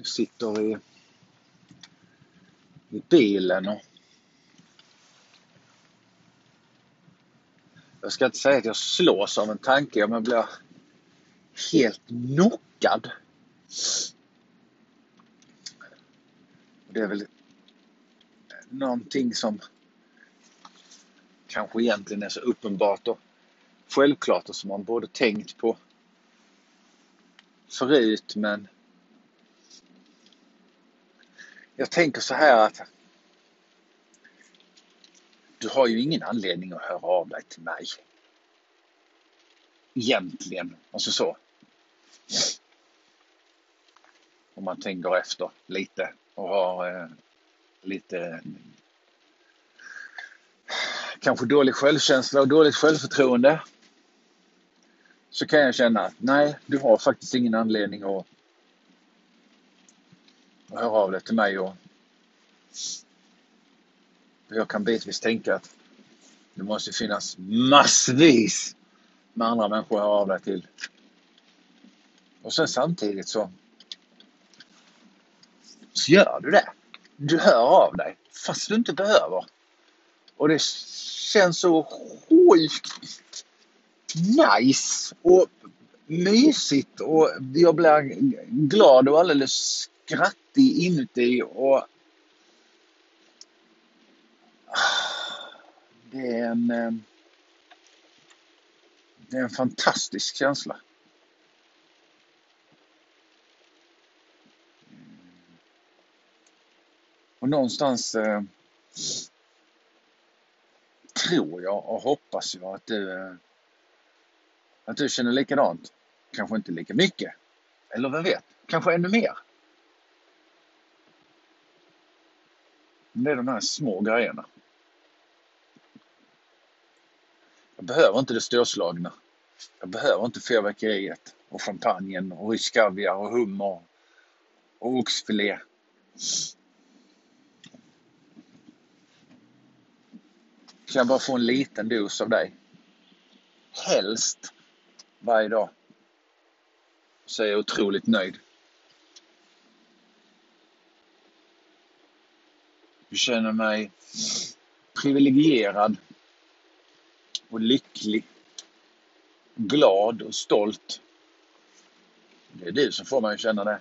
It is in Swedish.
Jag sitter i, i bilen och jag ska inte säga att jag slås av en tanke, men jag blir helt knockad. Det är väl någonting som kanske egentligen är så uppenbart och självklart och som man borde tänkt på förut men jag tänker så här att du har ju ingen anledning att höra av dig till mig. Egentligen, alltså så. Om man tänker efter lite och har eh, lite kanske dålig självkänsla och dåligt självförtroende. Så kan jag känna att nej, du har faktiskt ingen anledning att, att höra av dig till mig. Och jag kan bitvis tänka att det måste finnas massvis med andra människor att höra av dig till. Och sen samtidigt så, så gör du det. Du hör av dig fast du inte behöver. Och det känns så sjukt nice och mysigt och jag blir glad och alldeles skrattig inuti och det är en eh, det är en fantastisk känsla. Och någonstans eh, tror jag och hoppas jag att du, eh, att du känner likadant. Kanske inte lika mycket. Eller vem vet, kanske ännu mer. Det är de här små grejerna. Jag behöver inte det storslagna. Jag behöver inte fyrverkeriet och champagnen och rysk kaviar och hummer och oxfilé. Kan jag bara få en liten dos av dig? Helst varje dag. Så är jag otroligt nöjd. Jag känner mig privilegierad och lycklig. Glad och stolt. Det är du som får mig att känna det.